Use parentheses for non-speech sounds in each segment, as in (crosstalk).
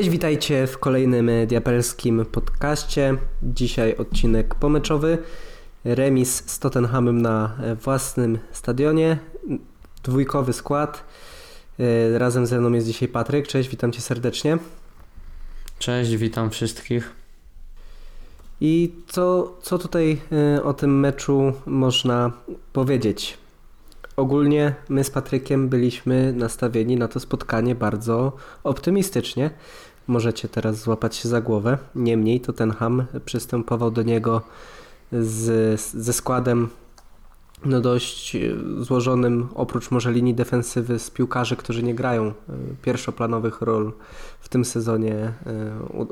Cześć, witajcie w kolejnym diabelskim podcaście. Dzisiaj odcinek pomeczowy. Remis z Tottenhamem na własnym stadionie. Dwójkowy skład. Razem ze mną jest dzisiaj Patryk. Cześć, witam cię serdecznie. Cześć, witam wszystkich. I co, co tutaj e, o tym meczu można powiedzieć? Ogólnie my z Patrykiem byliśmy nastawieni na to spotkanie bardzo optymistycznie. Możecie teraz złapać się za głowę. Niemniej Tottenham przystępował do niego z, ze składem no dość e, złożonym, oprócz może linii defensywy z piłkarzy, którzy nie grają e, pierwszoplanowych ról w tym sezonie, e,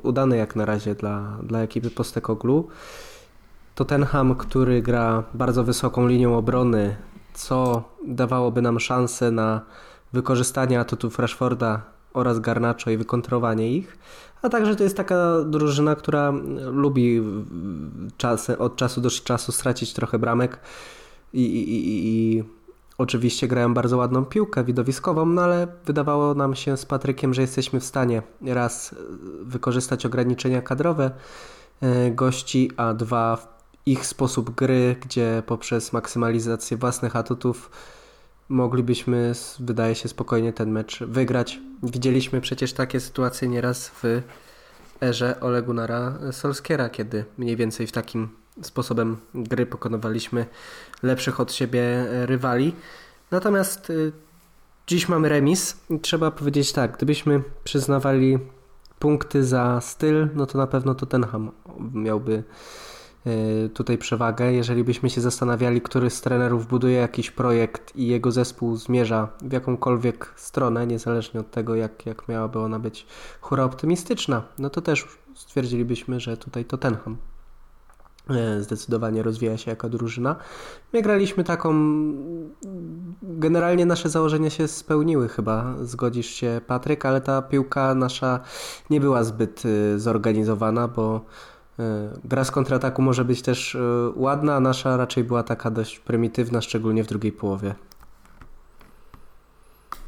udany jak na razie dla, dla ekipy Postekoglu. Tottenham, który gra bardzo wysoką linią obrony, co dawałoby nam szansę na wykorzystanie atutów Rashforda oraz Garnacho i wykontrowanie ich. A także to jest taka drużyna, która lubi czas, od czasu do czasu stracić trochę bramek i, i, i oczywiście grają bardzo ładną piłkę widowiskową, no ale wydawało nam się z Patrykiem, że jesteśmy w stanie raz wykorzystać ograniczenia kadrowe e, gości, a dwa ich sposób gry, gdzie poprzez maksymalizację własnych atutów moglibyśmy, wydaje się, spokojnie ten mecz wygrać. Widzieliśmy przecież takie sytuacje nieraz w erze Olegunara Solskiera, kiedy mniej więcej w takim sposobem gry pokonywaliśmy lepszych od siebie rywali. Natomiast y, dziś mamy remis. Trzeba powiedzieć tak, gdybyśmy przyznawali punkty za styl, no to na pewno Tottenham miałby tutaj przewagę. Jeżeli byśmy się zastanawiali, który z trenerów buduje jakiś projekt i jego zespół zmierza w jakąkolwiek stronę, niezależnie od tego, jak, jak miałaby ona być hura optymistyczna, no to też stwierdzilibyśmy, że tutaj Tottenham E, zdecydowanie rozwija się jako drużyna. My graliśmy taką. Generalnie nasze założenia się spełniły, chyba zgodzisz się, Patryk, ale ta piłka nasza nie była zbyt e, zorganizowana, bo gra z kontrataku może być też ładna, a nasza raczej była taka dość prymitywna, szczególnie w drugiej połowie.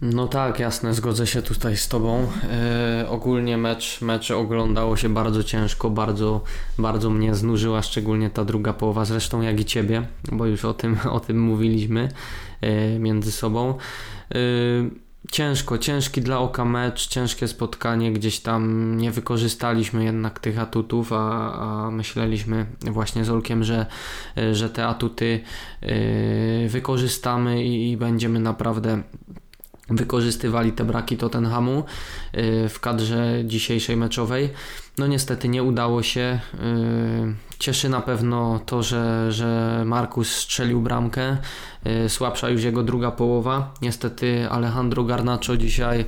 No tak, jasne, zgodzę się tutaj z Tobą. E, ogólnie mecz, mecz oglądało się bardzo ciężko, bardzo, bardzo mnie znużyła, szczególnie ta druga połowa, zresztą jak i Ciebie, bo już o tym, (laughs) o tym mówiliśmy e, między sobą. E, ciężko, ciężki dla oka mecz, ciężkie spotkanie, gdzieś tam nie wykorzystaliśmy jednak tych atutów, a, a myśleliśmy właśnie z Olkiem, że, że te atuty wykorzystamy i, i będziemy naprawdę wykorzystywali te braki Tottenhamu y, w kadrze dzisiejszej meczowej. No niestety nie udało się. Y, cieszy na pewno to, że, że Markus strzelił bramkę. Y, słabsza już jego druga połowa. Niestety Alejandro Garnacho dzisiaj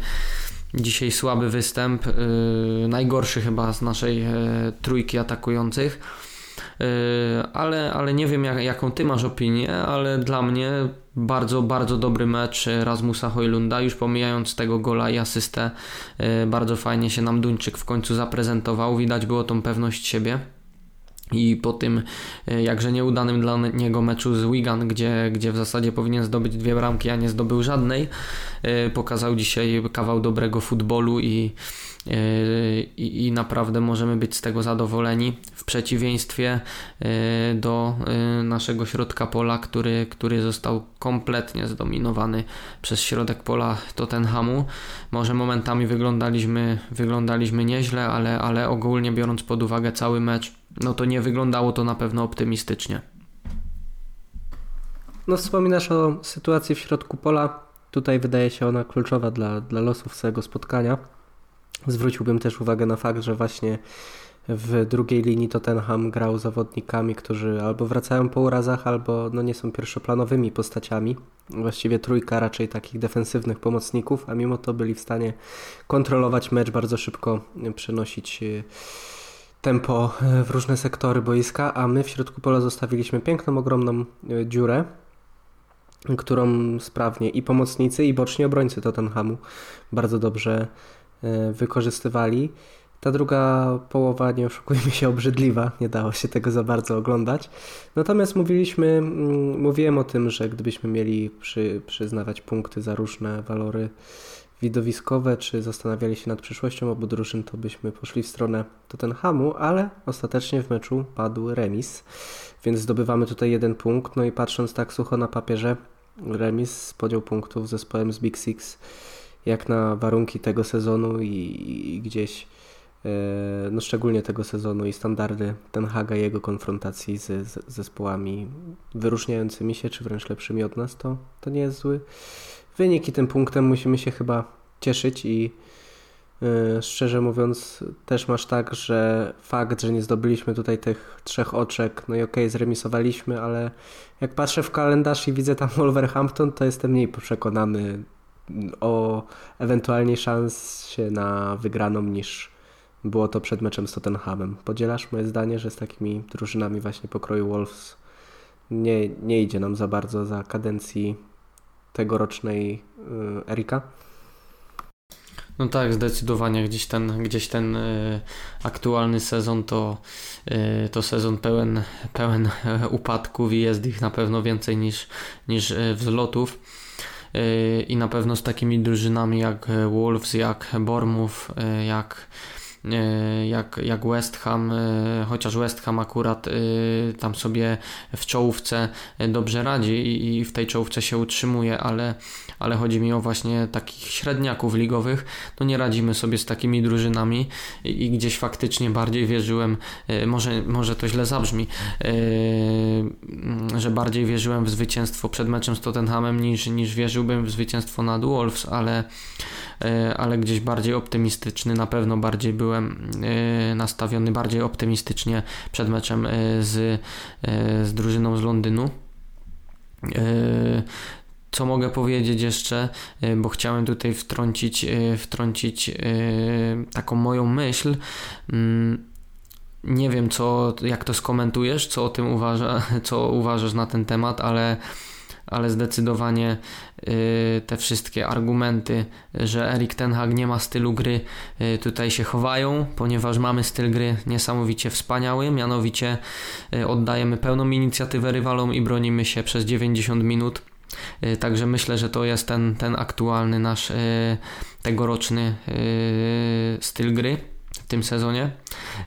dzisiaj słaby występ. Najgorszy chyba z naszej trójki atakujących. Ale, ale nie wiem jak, jaką ty masz opinię, ale dla mnie bardzo, bardzo dobry mecz Rasmusa Hojlunda, już pomijając tego gola i asystę, bardzo fajnie się nam Duńczyk w końcu zaprezentował, widać było tą pewność siebie. I po tym e, jakże nieudanym dla niego meczu z Wigan, gdzie, gdzie w zasadzie powinien zdobyć dwie bramki, a nie zdobył żadnej, e, pokazał dzisiaj kawał dobrego futbolu i, i, i naprawdę możemy być z tego zadowoleni w przeciwieństwie e, do e, naszego środka pola, który, który został kompletnie zdominowany przez środek pola Tottenhamu. Może momentami wyglądaliśmy, wyglądaliśmy nieźle, ale, ale ogólnie biorąc pod uwagę cały mecz, no to nie wyglądało to na pewno optymistycznie. No wspominasz o sytuacji w środku pola. Tutaj wydaje się ona kluczowa dla, dla losów całego spotkania. Zwróciłbym też uwagę na fakt, że właśnie w drugiej linii Tottenham grał zawodnikami, którzy albo wracają po urazach, albo no nie są pierwszoplanowymi postaciami. Właściwie trójka raczej takich defensywnych pomocników, a mimo to byli w stanie kontrolować mecz, bardzo szybko przenosić tempo e, w różne sektory boiska, a my w środku pola zostawiliśmy piękną, ogromną e, dziurę, którą sprawnie i pomocnicy, i boczni obrońcy Tottenhamu bardzo dobrze wykorzystywali. Ta druga połowa, nie oszukujmy się, obrzydliwa, nie dało się tego za bardzo oglądać. Natomiast mówiliśmy, mówiłem o tym, że gdybyśmy mieli przy, przyznawać punkty za różne walory widowiskowe, czy zastanawiali się nad przyszłością obu drużyn, to byśmy poszli w stronę Tottenhamu, ale ostatecznie w meczu padł remis, więc zdobywamy tutaj jeden punkt. No i patrząc tak sucho na papierze, remis podział punktów z zespołem z Big Six, jak na warunki tego sezonu i, i gdzieś e, no szczególnie tego sezonu i standardy Ten Haga i jego konfrontacji z, z zespołami wyróżniającymi się, czy wręcz lepszymi od nas, to, to nie jest zły wynik i tym punktem musimy się chyba cieszyć i yy, szczerze mówiąc też masz tak, że fakt, że nie zdobyliśmy tutaj tych trzech oczek, no i okej, okay, zremisowaliśmy, ale jak patrzę w kalendarz i widzę tam (laughs) Wolverhampton, to jestem mniej przekonany o ewentualnie szansie na wygraną niż było to przed meczem z Tottenhamem. Podzielasz moje zdanie, że z takimi drużynami właśnie pokroju Wolves nie, nie idzie nam za bardzo za kadencji tegorocznej y, Erika? No tak, zdecydowanie gdzieś ten, gdzieś ten y, aktualny sezon to, y, to sezon pełen, pełen (laughs) upadków i jest ich na pewno więcej niż, niż wzlotów. I na pewno z takimi drużynami jak Wolves, jak y, jak jak, jak West Ham, e, chociaż West Ham akurat e, tam sobie w czołówce dobrze radzi i w tej czołówce się utrzymuje, ale, ale chodzi mi o właśnie takich średniaków ligowych, no nie radzimy sobie z takimi drużynami i gdzieś faktycznie bardziej wierzyłem, może, może to źle zabrzmi, że bardziej wierzyłem w zwycięstwo przed meczem z Tottenhamem niż, niż wierzyłbym w zwycięstwo nad Wolves, ale E, ale gdzieś bardziej optymistyczny, na pewno bardziej byłem e, nastawiony bardziej optymistycznie przed meczem e, z, z drużyną z Londynu. Co mogę powiedzieć jeszcze, bo chciałem tutaj wtrącić, wtrącić taką moją myśl. Mm, nie wiem, co, jak to skomentujesz, co o tym uważa, (laughs) co uważasz na ten temat, ale ale zdecydowanie y, te wszystkie argumenty, że Erik Ten Hag nie ma stylu gry, y, tutaj się chowają, ponieważ mamy styl gry niesamowicie wspaniały, mianowicie y, oddajemy pełną inicjatywę rywalom i bronimy się przez 90 minut. Także myślę, że to jest ten, ten aktualny nasz tegoroczny styl gry w tym sezonie.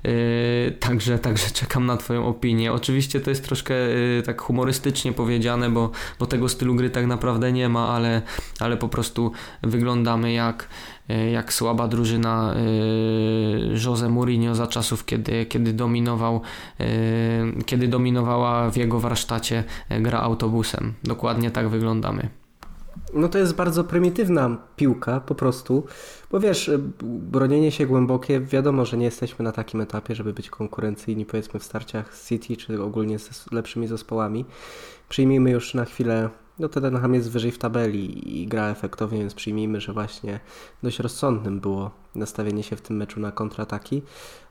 Yy, także, także czekam na Twoją opinię. Oczywiście to jest troszkę yy, tak humorystycznie powiedziane, bo, bo tego stylu gry tak naprawdę nie ma, ale, ale po prostu wyglądamy jak, yy, jak słaba drużyna Jose Mourinho za czasów, kiedy, kiedy dominował, kiedy dominowała w jego warsztacie gra autobusem. Dokładnie tak wyglądamy. No to jest bardzo prymitywna piłka po prostu, bo wiesz, bronienie się głębokie, wiadomo, że nie jesteśmy na takim etapie, żeby być konkurencyjni powiedzmy w starciach z City, czy ogólnie z lepszymi zespołami. Przyjmijmy już na chwilę, no Tottenham jest wyżej w tabeli i gra efektownie, więc przyjmijmy, że właśnie dość rozsądnym było nastawienie się w tym meczu na kontrataki,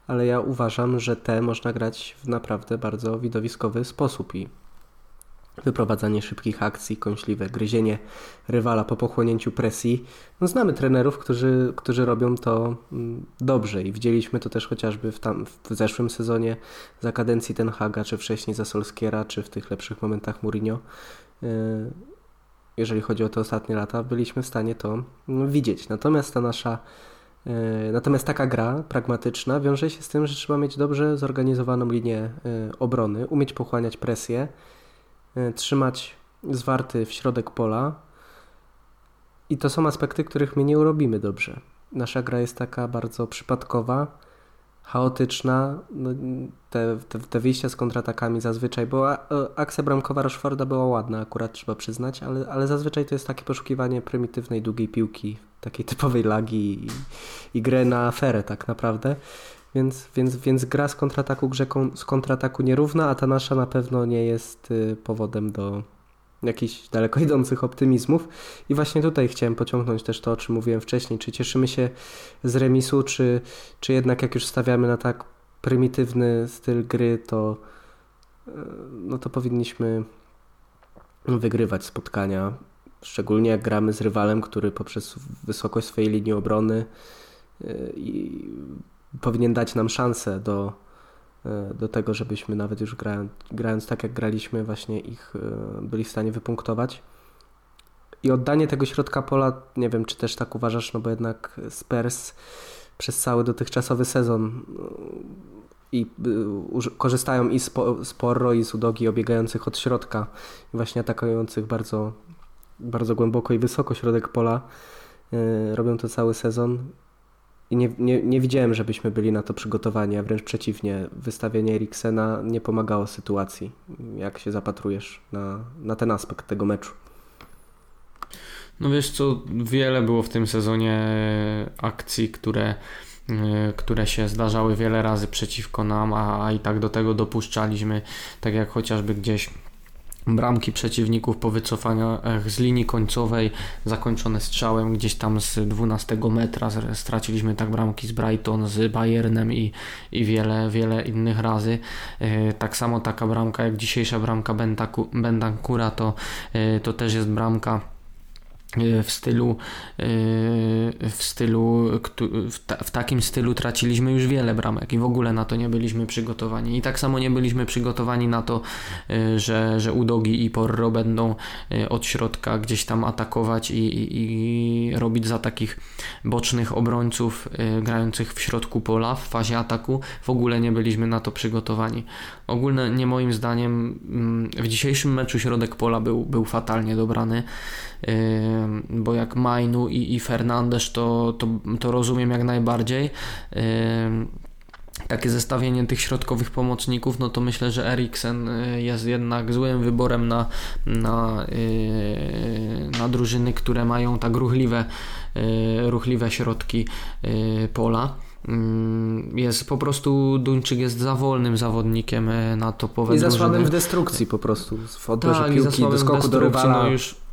ale ja uważam, że te można grać w naprawdę bardzo widowiskowy sposób i wyprowadzanie szybkich akcji, kąśliwe gryzienie rywala po pochłonięciu presji. No, znamy trenerów, którzy, którzy robią to mm, dobrze i widzieliśmy to też chociażby w, tam, w zeszłym sezonie za kadencji Ten Haga, czy wcześniej za Solskiera, czy w tych lepszych momentach Mourinho. Y, jeżeli chodzi o te ostatnie lata, byliśmy w stanie to mm, widzieć. Natomiast ta nasza y, Natomiast taka gra pragmatyczna wiąże się z tym, że trzeba mieć dobrze zorganizowaną linię y, obrony, umieć pochłaniać presję, trzymać zwarty w środek pola. I to są aspekty, których my nie urobimy dobrze. Nasza gra jest taka bardzo przypadkowa, chaotyczna. No, te, te, te wyjścia z kontratakami zazwyczaj, bo e, akcja bramkowa Rocheforda była ładna, akurat trzeba przyznać, ale, ale zazwyczaj to jest takie poszukiwanie prymitywnej, długiej piłki, takiej typowej lagi i, i grę na aferę tak naprawdę. Więc, więc, więc gra z kontrataku grze z kontrataku nierówna, a ta nasza na pewno nie jest y, powodem do jakichś daleko idących optymizmów. I właśnie tutaj chciałem pociągnąć też to, o czym mówiłem wcześniej. Czy cieszymy się z remisu, czy, czy jednak jak już stawiamy na tak prymitywny styl gry, to, y, no to powinniśmy wygrywać spotkania. Szczególnie jak gramy z rywalem, który poprzez wysokość swojej linii obrony y, i powinien dać nam szansę do, e, do tego, żebyśmy nawet już grając, grając tak jak graliśmy, właśnie ich e, byli w stanie wypunktować. I oddanie tego środka pola, nie wiem czy też tak uważasz, no bo jednak Spurs przez cały dotychczasowy sezon i korzystają i z, z Porro i z Udogi obiegających od środka i właśnie atakujących bardzo, bardzo głęboko i wysoko środek pola. Robią to cały sezon i nie, nie, nie widziałem, żebyśmy byli na to przygotowani, a wręcz przeciwnie. Wystawienie Eriksena nie pomagało sytuacji. Jak się zapatrujesz na, na ten aspekt tego meczu? No wiesz co, wiele było w tym sezonie akcji, które, e, które się zdarzały wiele razy przeciwko nam, a, a i tak do tego dopuszczaliśmy, tak jak chociażby gdzieś bramki przeciwników po wycofaniach z linii końcowej, zakończone strzałem gdzieś tam z 12 metra. Straciliśmy tak bramki z Brighton, z Bayernem i, i wiele, wiele innych razy. E, tak samo taka bramka jak dzisiejsza bramka Bentancura to, e, to też jest bramka w stylu, e, w stylu, w takim stylu traciliśmy już wiele bramek i w ogóle na to nie byliśmy przygotowani. I tak samo nie byliśmy przygotowani na to, e, że, że Udogi i Porro będą od środka gdzieś tam atakować i, i, i robić za takich bocznych obrońców grających w środku pola w fazie ataku. W ogóle nie byliśmy na to przygotowani. Ogólnie moim zdaniem mm, w dzisiejszym meczu środek pola był, był fatalnie dobrany bo jak Mainu i, i to, to, to rozumiem jak najbardziej takie zestawienie tych środkowych pomocników, no to myślę, że Eriksen y, jest jednak złym wyborem na, na, y, na drużyny, które mają tak ruchliwe, y, ruchliwe środki pola. Jest po prostu Duńczyk jest za wolnym zawodnikiem na topowe I za słabym w destrukcji po prostu. W odbiorze tak, piłki, do skoku do rywala. No już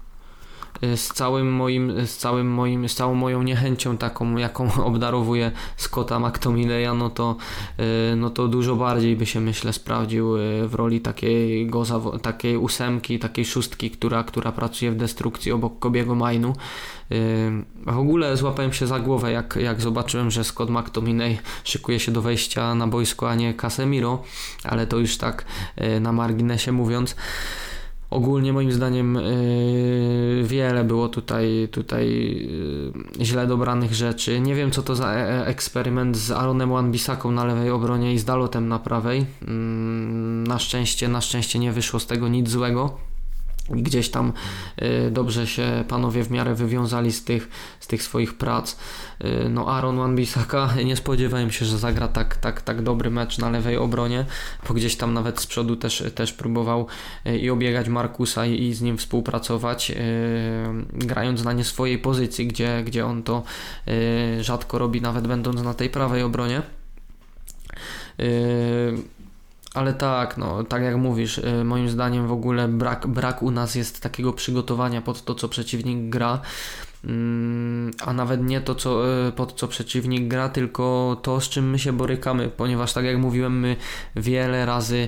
z całym moim, z całym moim, z całą moją niechęcią taką, jaką (laughs) obdarowuje Scotta McTominaya, no to, y, no to dużo bardziej by się myślę sprawdził y, w roli takiej, takiej ósemki, takiej szóstki, która, która pracuje w destrukcji obok Kobiego Mainu. W ogóle złapałem się za głowę, jak, jak zobaczyłem, że Scott McTominay szykuje się do wejścia na boisko, a nie Casemiro, ale to już tak na marginesie mówiąc. Ogólnie moim zdaniem yy, wiele było tutaj, tutaj yy, źle dobranych rzeczy. Nie wiem co to za e, eksperyment z Aaronem Wan-Bisaką na lewej obronie i z Dalotem na prawej. Yy, na szczęście, na szczęście nie wyszło z tego nic złego gdzieś tam y, dobrze się panowie w miarę wywiązali z tych, z tych swoich prac. Y, no Aaron Wan-Bissaka (laughs) nie spodziewałem się, że zagra tak, tak, tak dobry mecz na lewej obronie, bo gdzieś tam nawet z przodu też, też próbował y, i obiegać Markusa i, z nim współpracować, grając na nie swojej pozycji, gdzie, gdzie on to rzadko robi, nawet będąc na tej prawej obronie. Ale tak, no, tak jak mówisz, y, moim zdaniem w ogóle brak, brak u nas jest takiego przygotowania pod to, co przeciwnik gra. Mm, a nawet nie to, co, y, pod co przeciwnik gra, tylko to, z czym my się borykamy, ponieważ tak jak mówiłem, my wiele razy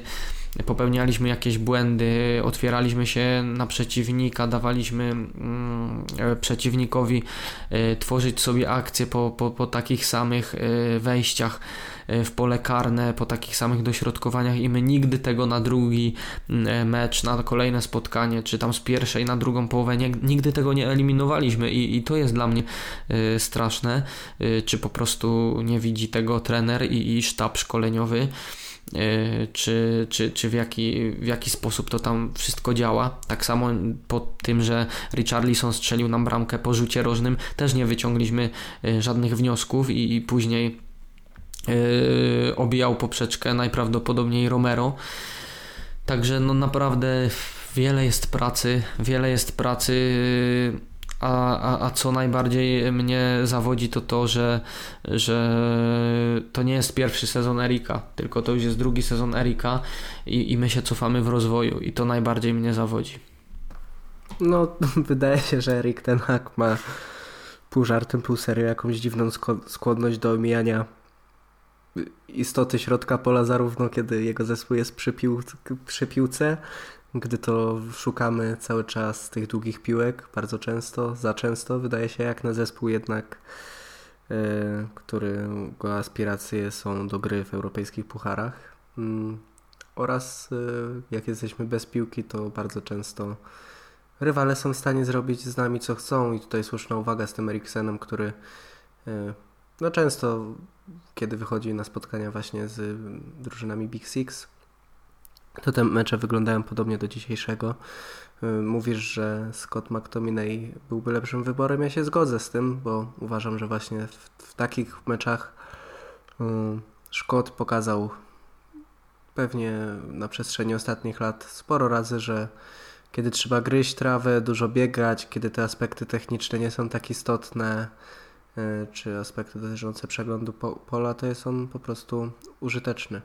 popełnialiśmy jakieś błędy, otwieraliśmy się na przeciwnika, dawaliśmy mm, e, przeciwnikowi y, tworzyć sobie akcje po, po, po takich samych wejściach w pole karne po takich samych dośrodkowaniach i my nigdy tego na drugi e, mecz, na kolejne spotkanie, czy tam z pierwszej na drugą połowę, nie, nigdy tego nie eliminowaliśmy i, i to jest dla mnie y, straszne, czy po prostu nie widzi tego trener i, i sztab szkoleniowy. Czy, czy, czy w, jaki, w jaki sposób to tam wszystko działa. Tak samo po tym, że Richarlison strzelił nam bramkę po rzucie rożnym, też nie wyciągliśmy żadnych wniosków i, i później obijał poprzeczkę, najprawdopodobniej Romero. Także no naprawdę wiele jest pracy, wiele jest pracy, a, a, a co najbardziej mnie zawodzi to to, że, że to nie jest pierwszy sezon Erika, tylko to już jest drugi sezon Erika i, i my się cofamy w rozwoju i to najbardziej mnie zawodzi. No, (laughs) wydaje się, że Erik ten hak ma pół żartem, pół serio jakąś dziwną skłonność do omijania istoty środka pola, zarówno kiedy jego zespół jest przy, pił, przy piłce, gdy to szukamy cały czas tych długich piłek, bardzo często, za często, wydaje się, jak na zespół jednak którego aspiracje są do gry w europejskich pucharach. Mm, oraz jak jesteśmy bez piłki, to bardzo często rywale są w stanie zrobić z nami co chcą i tutaj słuszna uwaga z tym Eriksenem, który no często kiedy wychodzi na spotkania właśnie z drużynami Big Six, to te mecze wyglądają podobnie do dzisiejszego. Y, mówisz, że Scott McTominay byłby lepszym wyborem. Ja się zgodzę z tym, bo uważam, że właśnie w, w takich meczach Scott pokazał pewnie na przestrzeni ostatnich lat sporo razy, że kiedy trzeba gryźć trawę, dużo biegać, kiedy te aspekty techniczne nie są tak istotne, czy aspekty dotyczące przeglądu pola, to jest on po prostu użyteczny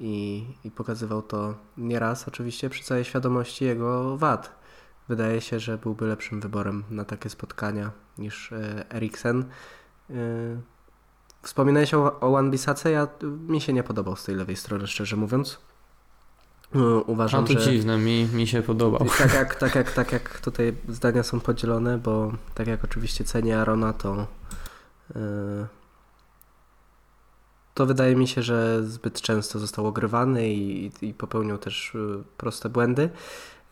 i, i pokazywał to nieraz, oczywiście przy całej świadomości jego wad. Wydaje się, że byłby lepszym wyborem na takie spotkania niż e, Eriksen. E, wspominałeś o, o Wan Bisace, ja, mi się nie podobał z tej lewej strony, szczerze mówiąc. E, uważam, A to że... dziwne, mi, mi się podobał. Tak jak, (laughs) tak, jak, tak jak tutaj zdania są podzielone, bo tak jak oczywiście cenię Arona, to to wydaje mi się, że zbyt często został ogrywany i, i popełniał też y, proste błędy.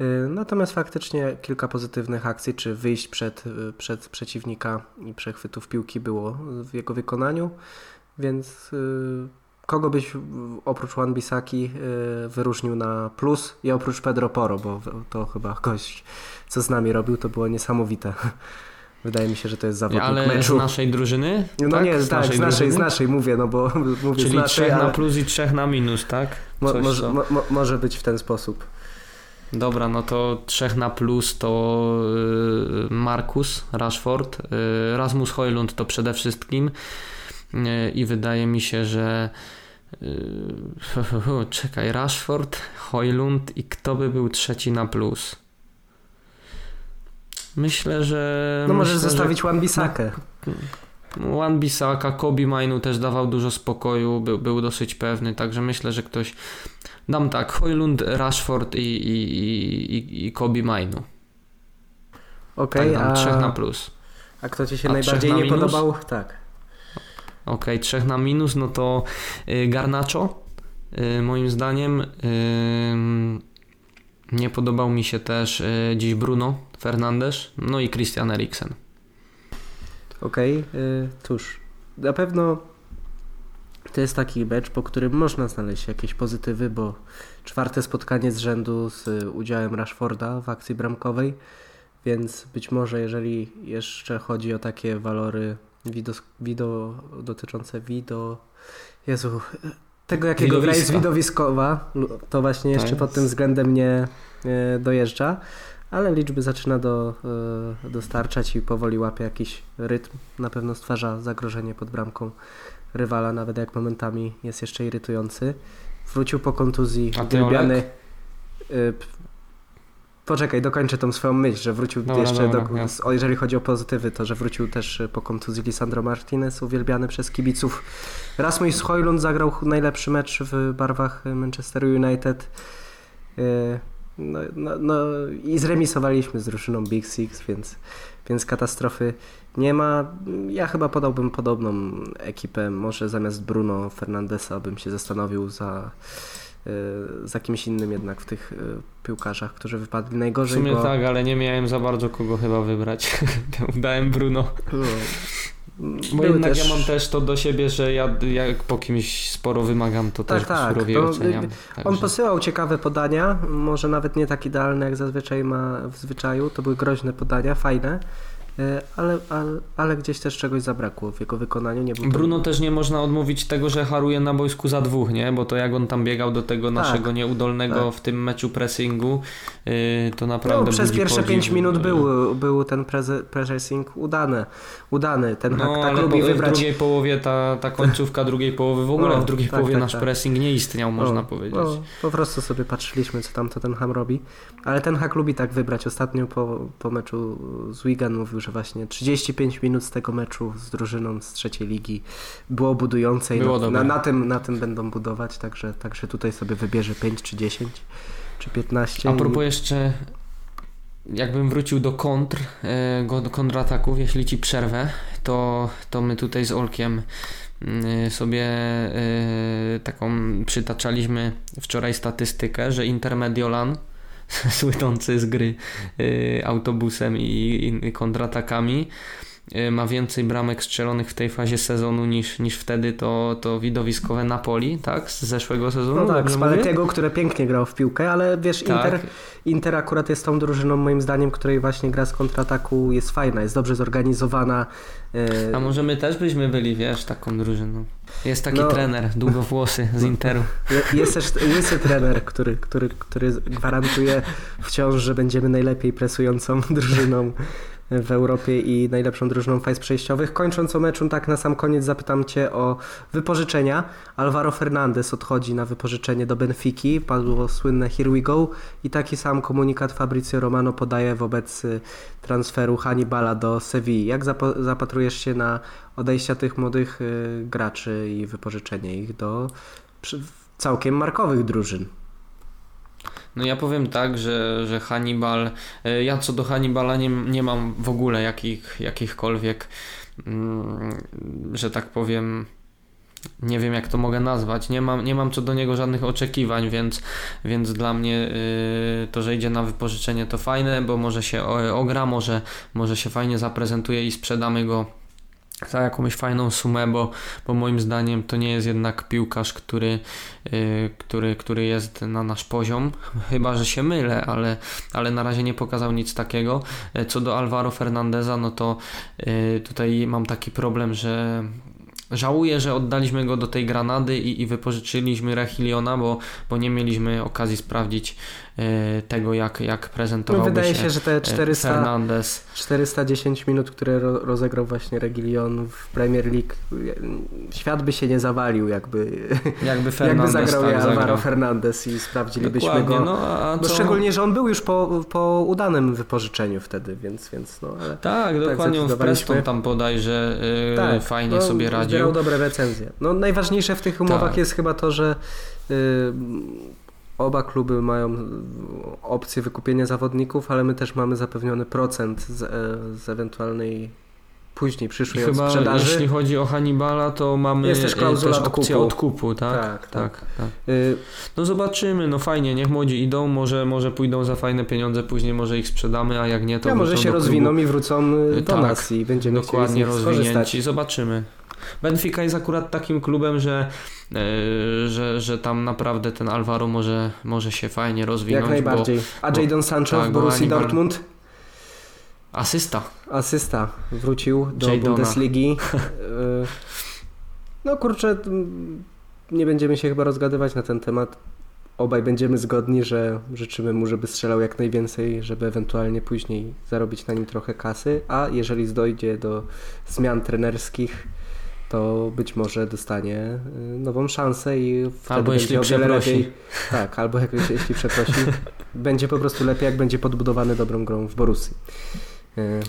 Y, natomiast faktycznie kilka pozytywnych akcji, czy wyjść przed, przed przeciwnika i przechwytów piłki było w jego wykonaniu, więc kogo byś oprócz Wan Bisaki wyróżnił na plus i oprócz Pedro Poro, bo to chyba gość, co z nami robił, to było niesamowite. (laughs) Wydaje mi się, że to jest zawodnik Ale meczu. z naszej drużyny? No tak? nie, z tak, naszej, z naszej, z naszej mówię, no bo (laughs) mówię Czyli z naszej, trzech ale... na plus i trzech na minus, tak? Mo, może, mo, może być w ten sposób. Dobra, no to trzech na plus to y, Markus Rashford, y, Rasmus Hojlund to przede wszystkim y, i wydaje mi się, że (laughs) czekaj, Rashford, Hojlund i kto by był trzeci na plus? Myślę, że... No możesz zostawić że... Wan-Bissakę. Wan-Bissaka, Kobe Mainu też dawał dużo spokoju, był, był dosyć pewny, także myślę, że ktoś... Dam tak, Hojlund, Rashford i, i, i, i Kobe Mainu. Okej, okay, tak, a... trzech na plus. A kto Ci się a najbardziej nie podobał? Tak. Okay, trzech na minus, no to y, Garnacho, y, moim zdaniem. Y, nie podobał mi się też dziś Bruno Fernandes, no i Christian Eriksen. Okej, okay, cóż, na pewno to jest taki mecz, po którym można znaleźć jakieś pozytywy, bo czwarte spotkanie z rzędu z udziałem Rashforda w akcji bramkowej, więc być może jeżeli jeszcze chodzi o takie walory wido, wido dotyczące wido... Jezu, tego jakiego gra jest widowiskowa, to właśnie jeszcze tak. pod tym względem nie dojeżdża ale liczby zaczyna do, e, dostarczać i powoli łapie jakiś rytm. Na pewno stwarza zagrożenie pod bramką rywala, nawet jak momentami jest jeszcze irytujący. Wrócił po kontuzji, uwielbiany. E, poczekaj, dokończę tą swoją myśl, że wrócił dobra, jeszcze, dobra, do, o, jeżeli chodzi o pozytywy, to że wrócił też po kontuzji Lisandro Martinez, uwielbiany przez kibiców. Rasmus Hojlund zagrał najlepszy mecz w barwach Manchester United. E, no, no, no i zremisowaliśmy z drużyną Big Six, więc, więc katastrofy nie ma. Ja chyba podałbym podobną ekipę. Może zamiast Bruno Fernandesa bym się zastanowił za, e, za kimś innym jednak w tych e, piłkarzach, którzy wypadli najgorzej. W sumie bo... tak, ale nie miałem za bardzo kogo chyba wybrać. (laughs) Dałem Bruno. No. Bo jednak też... ja mam też to do siebie, że ja jak po kimś sporo wymagam, to tak, też tak. surowiej no, oceniam. Także... On posyłał ciekawe podania, może nawet nie tak idealne jak zazwyczaj ma w zwyczaju, to były groźne podania, fajne, ale, ale, ale, gdzieś też czegoś zabrakło w jego wykonaniu. Nie Bruno to... też nie można odmówić tego, że haruje na boisku za dwóch, nie? Bo to jak on tam biegał do tego tak, naszego nieudolnego tak. w tym meczu pressingu, yy, to naprawdę no, Przez pierwsze pięć minut był, był ten pressing udany. udany. Ten no, tak lubi wybrać... w drugiej połowie ta, ta końcówka drugiej połowy, w ogóle no, w drugiej tak, połowie tak, nasz tak. pressing nie istniał, można no, powiedzieć. No, po prostu sobie patrzyliśmy, co tam to ten Ham robi. Ale ten Hak lubi tak wybrać. Ostatnio po, po meczu z Wigan mówił, że właśnie 35 minut z tego meczu z drużyną z trzeciej ligi było budujące i było na, na, na, tym, na tym będą budować, także, także tutaj sobie wybierze 5 czy 10 czy 15. A propos i... jeszcze jakbym wrócił do kontr, e, do kontrataków, jeśli ci przerwę, to, to my tutaj z Olkiem y, sobie y, taką przytaczaliśmy wczoraj statystykę, że Intermediolan (laughs) słynący z gry y, autobusem i, i kontratakami ma więcej bramek strzelonych w tej fazie sezonu niż, niż wtedy to, to widowiskowe Napoli, tak? Z zeszłego sezonu. No tak, Spallettiego, które pięknie grał w piłkę, ale wiesz, tak. Inter, Inter akurat jest tą drużyną moim zdaniem, której właśnie gra z kontrataku jest fajna, jest dobrze zorganizowana. Y, A może my też byśmy byli, wiesz, taką drużyną. Jest taki no, trener, długowłosy z (laughs) Interu. Jest też łysy trener, który, który, który gwarantuje wciąż, że będziemy najlepiej presującą (laughs) drużyną w Europie i najlepszą drużyną fajz przejściowych. Kończąc o meczu, tak na sam koniec zapytam Cię o wypożyczenia. Alvaro Fernandez odchodzi na wypożyczenie do Benfiki, padło słynne Here we go i taki sam komunikat Fabrizio Romano podaje wobec y, transferu Hannibala do Sewilli. Jak zapatrujesz się na odejścia tych młodych y, graczy i wypożyczenie ich do całkiem markowych drużyn? No ja powiem tak, że, że Hannibal, e, ja co do Hannibala nie, nie mam w ogóle jakich, jakichkolwiek, mm, że tak powiem, nie wiem jak to mogę nazwać, nie mam, nie mam co do niego żadnych oczekiwań, więc, więc dla mnie y, to, że idzie na wypożyczenie to fajne, bo może się ogra, może, może się fajnie zaprezentuje i sprzedamy go za jakąś fajną sumę, bo, bo moim zdaniem to nie jest jednak piłkarz, który, yy, który, który jest na nasz poziom. Chyba, że się mylę, ale, ale na razie nie pokazał nic takiego. E, co do Alvaro Fernandeza, no to yy, tutaj mam taki problem, że Żałuję, że oddaliśmy go do tej Granady i, i wypożyczyliśmy Rechiliona, bo, bo nie mieliśmy okazji sprawdzić E, tego, jak, jak prezentował no, wydaje się, że te 400, e, Fernandez. 410 minut, które rozegrał właśnie Regilion w Premier League, świat by się nie zawalił, jakby, (laughs) (laughs) jakby, Fernandez, jakby zagrał tak, Alvaro zagrał. Fernandez i sprawdzilibyśmy Dokładnie, go. No, a no, szczególnie, że on był już po, po udanym wypożyczeniu wtedy, więc, więc no, ale Tak, tak dokładnie w Preston tam bodajże yy, tak, fajnie no, sobie radził. Zbierał dobre recenzje. No, najważniejsze w tych umowach tak. jest chyba to, że yy, oba kluby mają opcję wykupienia zawodników, ale my też mamy zapewniony procent z, e, z ewentualnej później przyszłej Chyba sprzedaży. jeśli chodzi o Hannibala, to mamy jest też, klauzula też opcję odkupu. odkupu, tak? Tak, tak. tak, tak. Y no zobaczymy, no fajnie, niech młodzi idą, może, może pójdą za fajne pieniądze, później może ich sprzedamy, a jak nie, to ja może się rozwiną i wrócą y, do tak, nas i będziemy dokładnie rozwinięci. Zobaczymy. Benfica jest akurat takim klubem, że, yy, że, że tam naprawdę ten Alvaro może, może się fajnie rozwinąć. Jak najbardziej. Bo, A Jadon Sancho tak, w Borussii Dortmund? Asysta. Asysta. Wrócił do Jadona. Bundesligi. (laughs) E, no kurczę, nie będziemy się chyba rozgadywać na ten temat. Obaj będziemy zgodni, że życzymy mu, żeby strzelał jak najwięcej, żeby ewentualnie później zarobić na nim trochę kasy, a jeżeli dojdzie do zmian trenerskich, to być może dostanie y, nową szansę i wtedy albo będzie jeśli wiele lepiej. Tak, albo jak, jeśli przeprosi, (laughs) będzie po prostu lepiej, jak będzie podbudowany dobrą grą w Borussii. Y,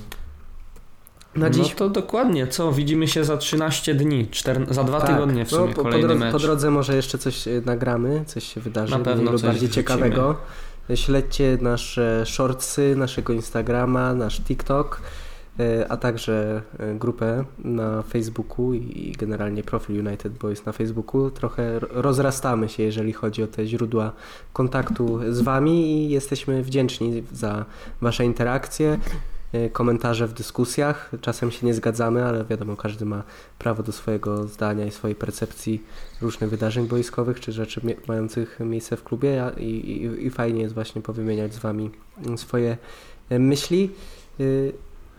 na dziś... No to dokładnie, co? Widzimy się za 13 dni, za dwa tak, tygodnie w sumie no, po, kolejny po, mecz. Po drodze może jeszcze coś y, nagramy, coś się wydarzy Na pewno bardziej wrzucimy. ciekawego. Śledźcie nasze shortsy, naszego Instagrama, nasz TikTok. E, a także e, grupę na Facebooku i generalnie profil United Boys na Facebooku. Trochę rozrastamy się, jeżeli chodzi o te źródła kontaktu z Wami i jesteśmy wdzięczni za Wasze interakcje, e, komentarze w dyskusjach. Czasem się nie zgadzamy, ale wiadomo, każdy ma prawo do swojego zdania i swojej percepcji różnych wydarzeń boiskowych czy rzeczy mających miejsce w klubie i, i, i fajnie jest właśnie powymieniać z Wami swoje myśli.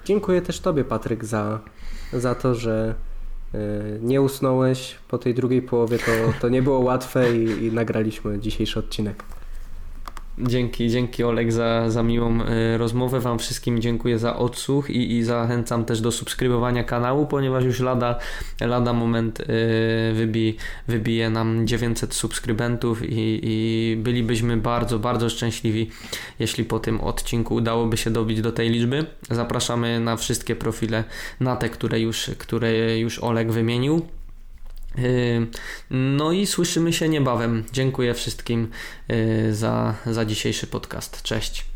Dziękuję też Tobie, Patryk, za, za to, że e, nie usnąłeś po tej drugiej połowie. To, to nie było łatwe i, i nagraliśmy dzisiejszy odcinek. Dzięki, dzięki Olek za, za miłą y, rozmowę. Wam wszystkim dziękuję za odsłuch i, i zachęcam też do subskrybowania kanału, ponieważ już lada, lada moment y, wybi, wybije nam 900 subskrybentów i, i bylibyśmy bardzo, bardzo szczęśliwi, jeśli po tym odcinku udałoby się dobić do tej liczby. Zapraszamy na wszystkie profile na te, które już, które już Olek wymienił. Yy, no i słyszymy się niebawem. Dziękuję wszystkim yy, za, za dzisiejszy podcast. Cześć.